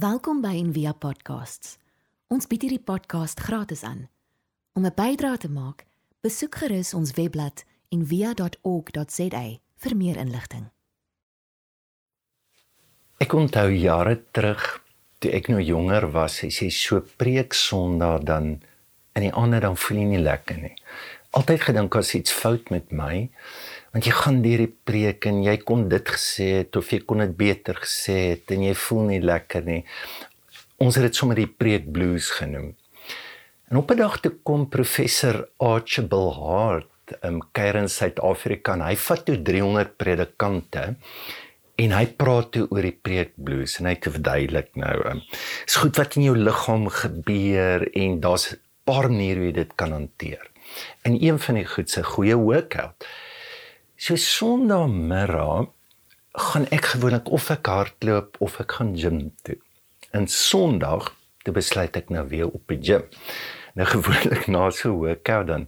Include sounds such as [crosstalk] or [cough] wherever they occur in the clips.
Welkom by Envia Podcasts. Ons bied hierdie podcast gratis aan. Om 'n bydrae te maak, besoek gerus ons webblad en via.org.za vir meer inligting. Ek onthou jare terug toe ek nou jonger was, as jy so preek Sondag dan in die ander dan voel jy nie lekker nie. Altyd gedink as iets fout met my, want jy gaan deur die preek en jy kon dit gesê het of jy kon dit beter gesê het en jy voel nie lekker nie. Ons het dit sommer die preek blues genoem. En op 'n dag toe kom professor Archibald Hart um kuier in Suid-Afrika en hy vat toe 300 predikante en hy praat toe oor die preekblues en hy te verduidelik nou um is goed wat in jou liggaam gebeur en daar's 'n paar maniere hoe jy dit kan hanteer. En een van die goed se goeie workout. So Sondagmiddag gaan ek gewoonlik of ek hardloop of ek gaan gym toe. En Sondag te besluit ek nou weer op die gym. Nou gewoonlik na so 'n workout dan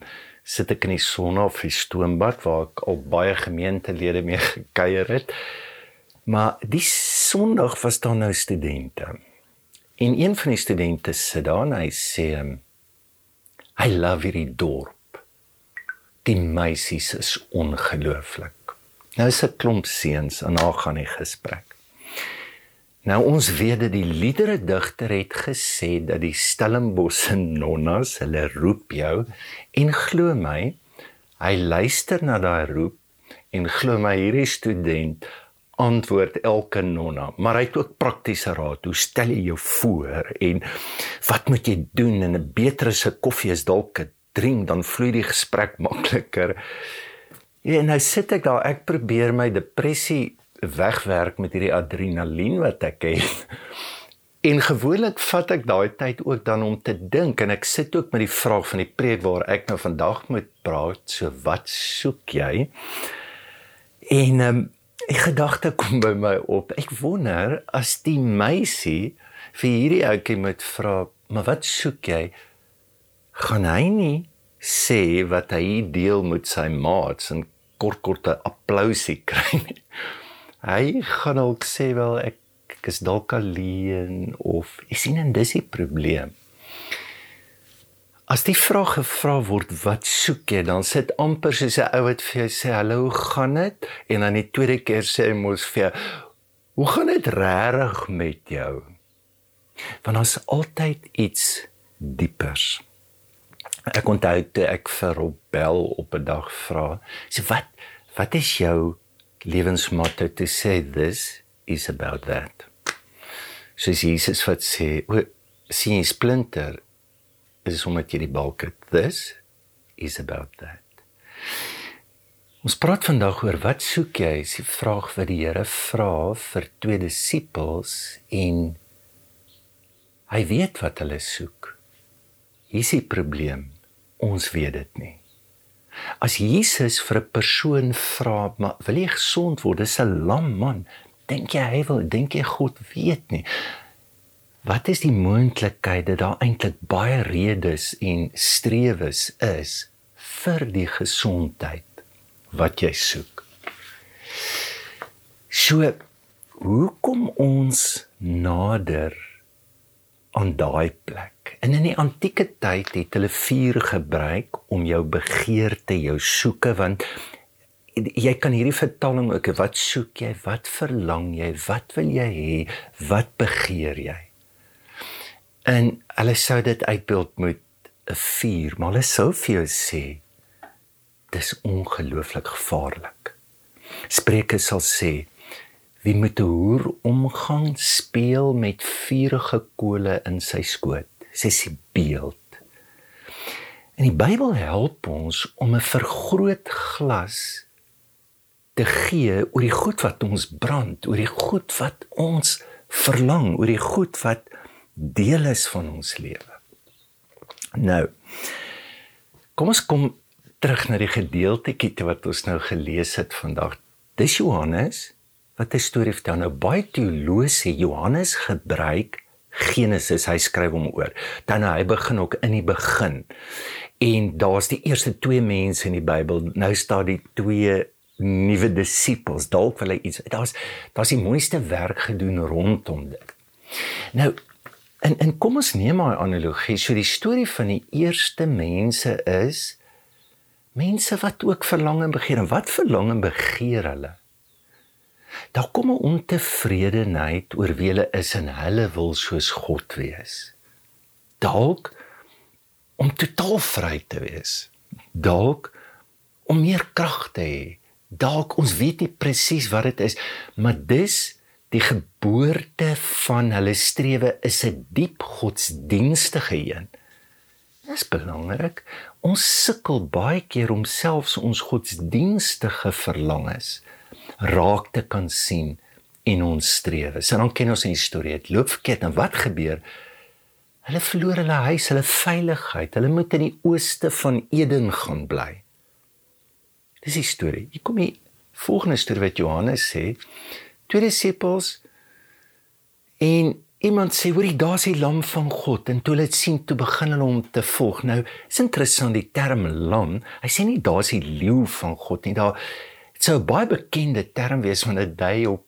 sit ek in die son of die stoombad waar ek al baie gemeentelede mee [laughs] gekuier het. Maar die Sondag was daar nou studente. En een van die studente sit daar en hy sê I love hierdie dorp. Die meisies is ongelooflik. Nou is 'n klomp seuns en daar gaan die gesprek. Nou ons weet dat die liedere digter het gesê dat die Stellenbosse nonnas hulle roep jou en glo my hy luister na daai roep en glo my hierdie student antwoord elke nonna maar hy het ook praktiese raad hoe stel jy jou voor en wat moet jy doen en 'n beter se koffie is dalk 'n drink dan vloei die gesprek [laughs] makliker en nou sit ek daar ek probeer my depressie wegwerk met hierdie adrenalien wat ek het. [laughs] En gewoonlik vat ek daai tyd ook dan om te dink en ek sit ook met die vraag van die preek waar ek nou vandag moet praat. So wat soek jy? En ehm um, 'n gedagte kom by my op. Ek wonder as die meisie vir hierdie ouetjie moet vra, "Maar wat soek jy?" Gaan hy nie sê wat hy deel met sy maats en kort kort 'n applousie [laughs] kry nie hy gaan ook sê wel ek, ek is dalk alleen of ek sien en dis die probleem. As die vraag gevra word wat soek jy dan sit amper soos 'n ou wat vir jou sê hallo hoe gaan dit en dan die tweede keer sê hy mos vir jou hoe gaan dit regtig met jou? Want ons altyd iets diepers. Ek onthou toe ek vir Robel op 'n dag vra, sê wat wat is jou lewensmotto to say this is about that. Soos Jesus wat sê, o, sien jy splinter is omdat jy die balk het. This is about that. Ons praat vandag oor wat soek jy? Is die vraag wat die Here vra vir twee disippels en hy weet wat hulle soek. Hier is die probleem. Ons weet dit nie. As Jesus vir 'n persoon vra, "Maar wil jy gesond word?" Dis 'n lam man. Dink jy hy wil? Dink jy God weet nie? Wat is die moontlikheid dat daar eintlik baie redes en strewes is vir die gesondheid wat jy soek? So, hoekom ons nader aan daai plek. En in die antieke tyd het hulle vuur gebruik om jou begeerte, jou soeke want jy kan hierdie vertaling ook wat soek jy, wat verlang jy, wat wil jy hê, wat begeer jy? En hulle sou dit uitbeeld met 'n vuur, maar hulle sou vir jou sê dis ongelooflik gevaarlik. Spreuke sal sê Wie met 'n hoer omgang speel met vuurige kole in sy skoot. Sy sê beeld. En die Bybel help ons om 'n vergrootglas te gee oor die goed wat ons brand, oor die goed wat ons verlang, oor die goed wat deel is van ons lewe. Nou. Kom ons kom terug na die gedeeltetjie wat ons nou gelees het vandag. Dis Johannes wat 'n storie vertel. Nou baie teoloë sê Johannes gebruik Genesis, hy skryf hom oor. Dan nou, hy begin ook in die begin. En daar's die eerste twee mense in die Bybel. Nou staan die twee nuwe disippels. Dalk wil hy iets. Daar's daar's die mooiste werk gedoen rondom dit. Nou en en kom ons neem maar 'n analogie. So die storie van die eerste mense is mense wat ook verlang en begeer en wat verlang en begeer hulle? Daar kom 'n ontevredenheid oor wie hulle is en hulle wil soos God wees. Dalk om totaal vry te wees. Dalk om meer krag te hê. Dalk ons weet nie presies wat dit is, maar dis die geboorte van hulle strewe is 'n diep godsdienstige een. Dis belangrik. Ons sukkel baie keer om selfs ons godsdienstige verlangens raak te kan sien in ons strewe. So dan ken ons 'n storie. Dit loop verkeerd en wat gebeur? Hulle verloor hulle huis, hulle veiligheid. Hulle moet in die ooste van Eden gaan bly. Dis die storie. Hier kom die volgende storie wat Johannes sê twee disippels en iemand sê hoorie daar's die lam van God en toe hulle dit sien toe begin hulle hom te volg nou is interessant die term lam hy sê nie daar's die leeu van God nie daar sou 'n baie bekende term wees want dit dui op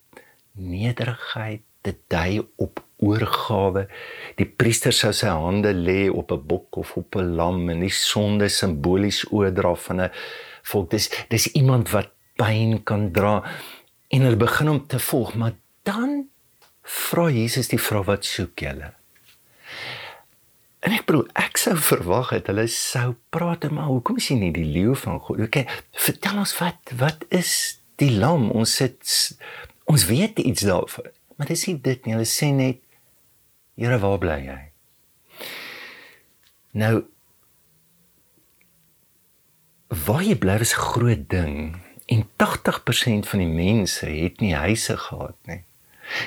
nederigheid dit dui op oorgawe. Die priester sou sy hande lê op 'n bok of op 'n lam en die sonde simbolies oordra van 'n volk. Dis dis iemand wat pyn kan dra en hulle begin om te volg, maar dan vra Jesus die vraag wat soek julle? En ek bedoel, ek sou verwag het hulle sou praat maar hoekom jy nie die leeu van God? Okay, vertel ons wat wat is die lam? Ons sit ons weet iets daarvan. Maar dis nie dit nie. Hulle sê net Here, waar bly jy? Nou waar jy bly is 'n groot ding en 80% van die mense het nie huise gehad nie.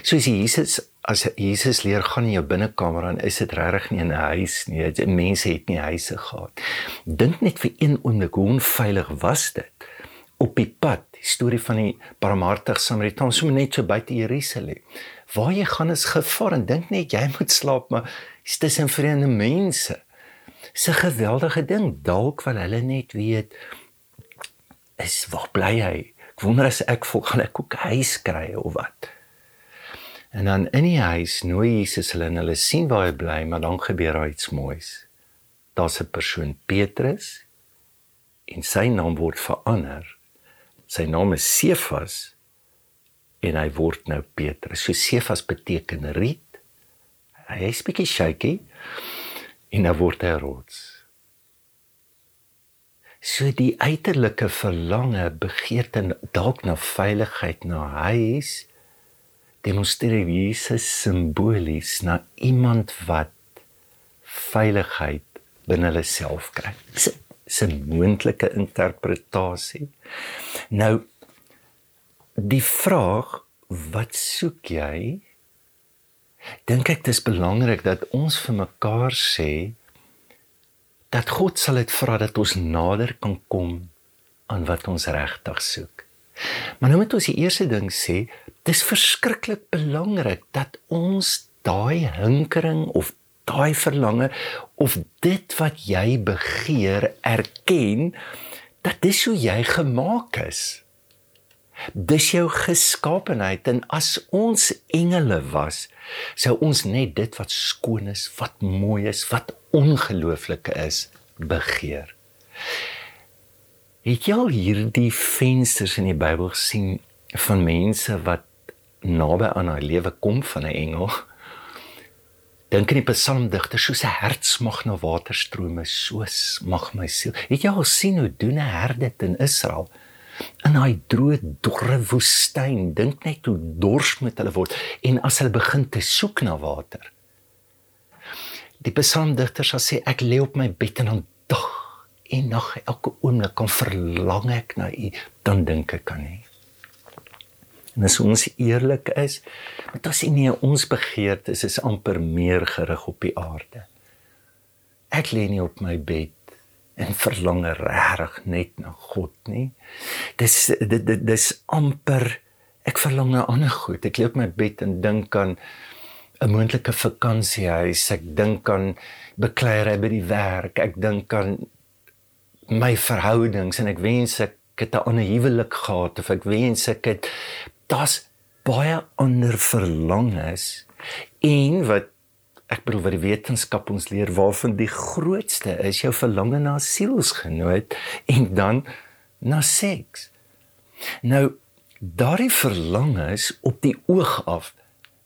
Soos Jesus as Jesus leer gaan in jou binnekamer dan is dit regtig nie 'n huis nie. Die mense het nie huise gehad. Dink net vir een oomblik hoe onveilig was dit op die pad. Die storie van die barmhartige Samaritaan so net so buite Jerusalem. Waar jy gaan is gevaar en dink net jy moet slaap maar dis tussen vreemde mense. Dis 'n geweldige ding. Dalk wil hulle net weet is waar bly hy? Ek wonder as ek vol gaan ek ook huis kry of wat. En dan in die huis nooi Jesus hulle en hulle sien waar hy bly, maar dan gebeur daar iets moois. Daar's 'n persoon Petrus en sy naam word verander. Sy naam is Sefas en hy word nou Petrus. So Sefas beteken riet. Hy is bietjie shaky en hy word 'n rots. So die uiterlike verlange, begeerte dalk na veiligheid na huis demonstreer Jesus simbolies na iemand wat veiligheid binne hulle self kry. Dis 'n moontlike interpretasie. Nou die vraag wat soek jy? Dink ek dis belangrik dat ons vir mekaar sê dat God sal dit vra dat ons nader kan kom aan wat ons regtig soek. Maar nou moet ons die eerste ding sê, dis verskriklik belangrik dat ons daai hinkering of daai verlange of dit wat jy begeer erken dat dis hoe jy gemaak is. Dis jou geskaapenheid en as ons engele was, sou ons net dit wat skoon is, wat mooi is, wat ongelooflike is, begeer. Het jy al hierdie vensters in die Bybel gesien van mense wat naby aan hulle lewe kom van 'n engel? Dink aan die psalmdigter, soos 'n hert smag na waterstrome, soos mag my siel. Het jy al sien hoe doen 'n hert dit in Israel? in daai droë dorre woestyn dink net hoe dors met hulle word en as hulle begin te soek na water die psalmdigter sê ek lê op my bed en dan en nag elke oomblik kan verlang ek na u dan dink ek aan u en as ons eerlik is want as nie ons begeertes is amper meer gerig op die aarde ek lê nie op my bed en verlang regtig net na God nie. Dis dit dit dis amper ek verlang na ander goed. Ek lê op my bed en dink aan 'n moontlike vakansiehuis. Ek dink aan bekleierery by die werk. Ek dink aan my verhoudings en ek wens ek het 'n ander huwelik gehad of ek wens ek het das baie ander verlangens en wat ek bedoel wat die wetenskap ons leer waarvan die grootste is jou verlange na sielsgenoot en dan na seks. Nou daardie verlange is op die oog af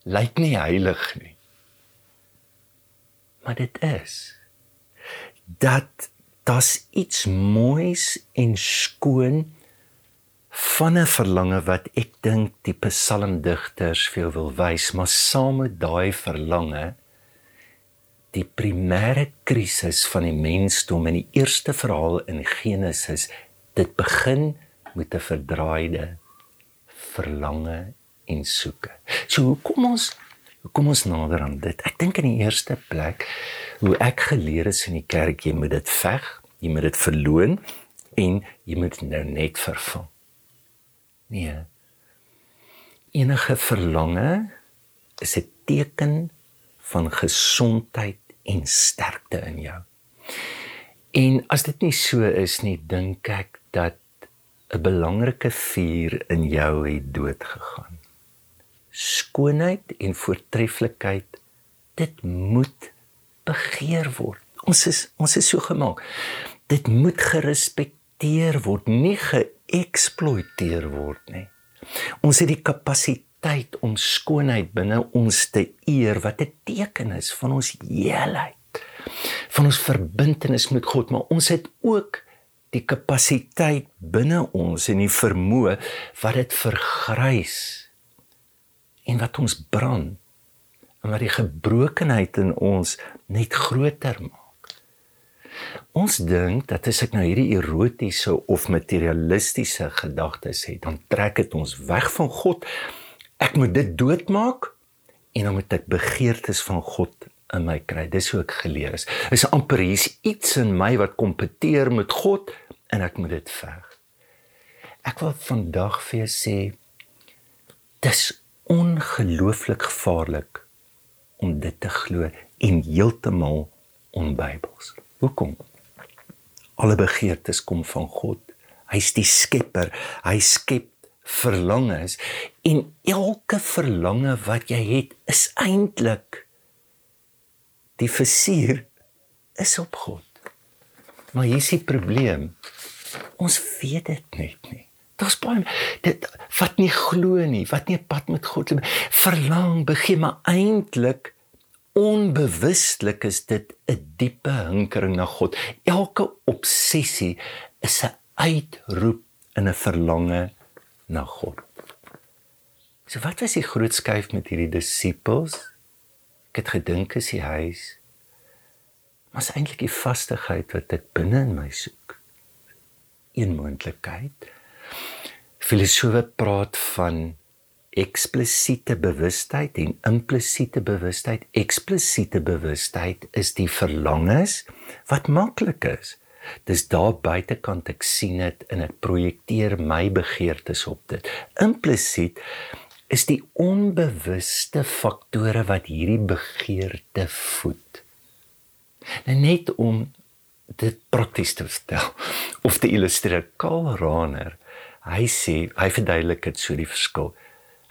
lyk nie heilig nie. Maar dit is dat daar's iets moois en skoon van 'n verlange wat ek dink die psalmdigters veel wil wys, maar saam met daai verlange die primêre krisis van die mensdom in die eerste verhaal in Genesis, dit begin met 'n verdraaide verlange en soeke. So hoe kom ons kom ons nader aan dit? Ek dink in die eerste plek hoe ek geleer is in die kerk, jy moet dit veg, jy moet dit verloon en jy moet nou net vervang. Nee. Enige verlange is 'n teken van gesondheid en sterkte in jou. En as dit nie so is nie, dink ek dat 'n belangrike vuur in jou het dood gegaan. Skoonheid en voortreffelikheid, dit moet begeer word. Ons is ons is so gemaak. Dit moet gerespekteer word, nie ge geëksploiteer word nie. Ons het die kapasiteit om skoonheid binne ons te eer wat 'n teken is van ons heelheid, van ons verbintenis met God, maar ons het ook die kapasiteit binne ons en die vermoë wat dit vergrys en wat ons brand en wat die gebrokenheid in ons net groter maak. Ons dink dat as ek nou hierdie erotiese of materialistiese gedagtes het, dan trek dit ons weg van God. Ek moet dit doodmaak en dan moet ek begeertes van God in my kry. Dis hoe ek geleer is. Is amper hier's iets in my wat kompeteer met God en ek moet dit veg. Ek wil vandag vir jou sê dis ongelooflik gevaarlik om dit te glo en heeltemal onbybels. Hoekom? Alle begeertes kom van God. Hy's die skepper. Hy skep verlangens en elke verlange wat jy het is eintlik die versier is op God. Maar hier is die probleem. Ons weet dit net nie. Daar's baie dit wat nie glo nie, wat nie 'n pad met God loop. Verlang begin maar eintlik onbewustelik is dit 'n diepe hinkering na God. Elke obsessie is 'n uitroep in 'n verlange na God. So wat was die groot skuif met hierdie disippels? Ek het gedink is die huis. Maar is eintlik die vastigheid wat ek binne in my soek. Een moontlikheid. Filosofe praat van eksplisiete bewustheid en implisiete bewustheid. Eksplisiete bewustheid is die verlangens wat maklik is. Dis daar buitekant ek sien dit en ek projekteer my begeertes op dit. Implisiet is die onbewuste faktore wat hierdie begeerte voed. Nou net om dit prakties te stel of te illustreer Karl Rahner hy sê hy verduidelik dit so die verskil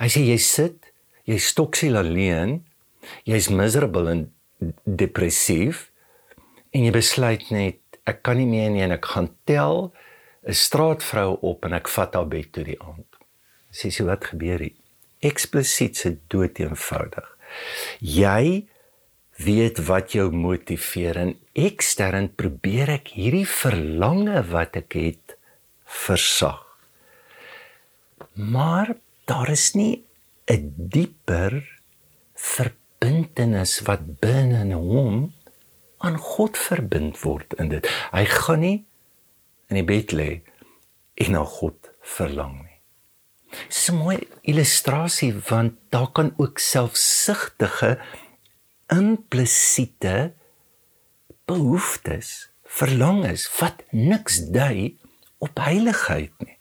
Hy sê jy sit, jy stoksel alleen, jy's miserable en depressief en jy besluit net ek kan nie meer nie en ek gaan tel 'n straatvrou op en ek vat haar bed toe die aand. Sê sy wat gebeur hier? Eksplisiet se dood eenvoudig. Jy weet wat jou motiveer en ekstern probeer ek hierdie verlange wat ek het versag. Maar daar is nie 'n dieper verbintenis wat binne in hom aan God verbind word in dit. Hy gaan nie in die bed lê en na God verlang nie. Dis 'n mooi illustrasie want daar kan ook selfsugtige implisiete behoeftes verlangens wat niks dui op heiligheid nie.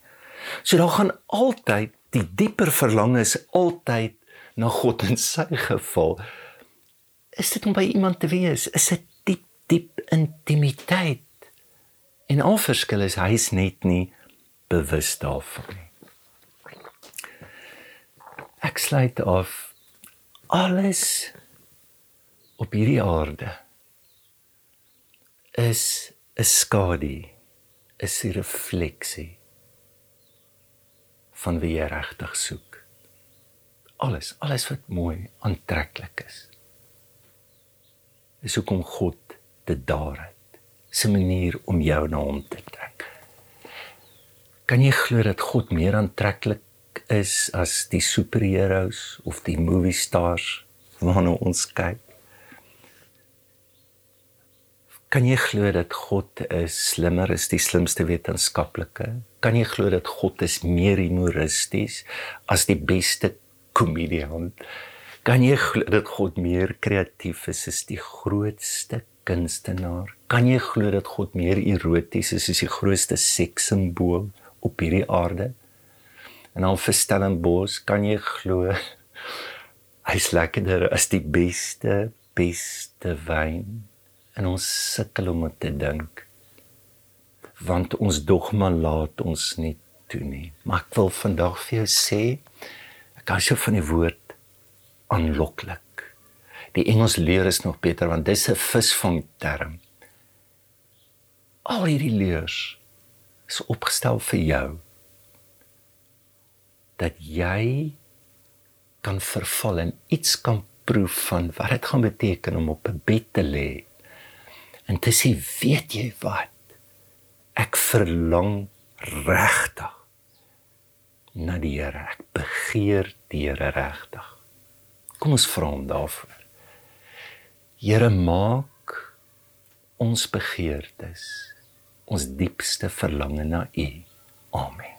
So daar gaan altyd die dieper verlang is altyd na God in sy geval. Is dit om by iemand te wees? Is dit diep diep intimiteit? En al verskil is hy is net nie bewus daarvan nie. Ek sluit af alles op hierdie aarde is 'n skadu, is die refleksie van wie jy regtig soek. Alles, alles wat mooi, aantreklik is. Is hoekom God dit daar het. Sy manier om jou na hom te trek. Kan jy glo dat God meer aantreklik is as die superheroes of die movie stars waarna ons kyk? Kan jy glo dat God is slimmer as die slimste wetenskaplike? Kan jy glo dat God is meer humoristies as die beste komediant? Kan jy glo dat God meer kreatief is as die grootste kunstenaar? Kan jy glo dat God meer eroties is as die grootste sekssimbool op hierdie aarde? En al verstel en bos, kan jy glo [laughs] hy's lekkerder as die beste beste wyn? En ons sukkel om te dink. Want ons dogma laat ons nie toe nie. Maar ek wil vandag vir jou sê ek hou so van die woord aanloklik. Die Engels leer is nog beter want dis 'n visvang term. Al hierdie leers is opgestel vir jou dat jy kan verval en iets kan proef van wat dit gaan beteken om op 'n bed te lê en te sê weet jy wat? Ek verlang regtig na die Here. Ek begeer die Here regtig. Kom ons vra hom daarvoor. Here maak ons begeertes ons diepste verlange na u. Amen.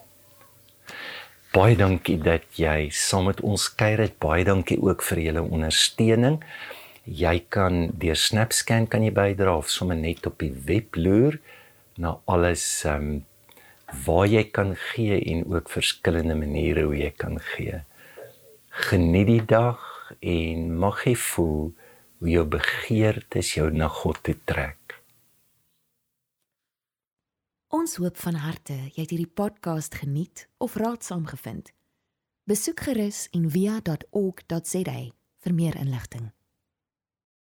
Baie dankie dat jy saam met ons kuier het. Baie dankie ook vir julle ondersteuning jy kan deur SnapScan kan jy bydra of sommer net op die web loer na alles ehm um, waar jy kan gee en ook verskillende maniere hoe jy kan gee. Geniet die dag en mag jy voel hoe jou begeertes jou na God toe trek. Ons hoop van harte jy het hierdie podcast geniet of raadsaam gevind. Besoek gerus en via.ok.za vir meer inligting.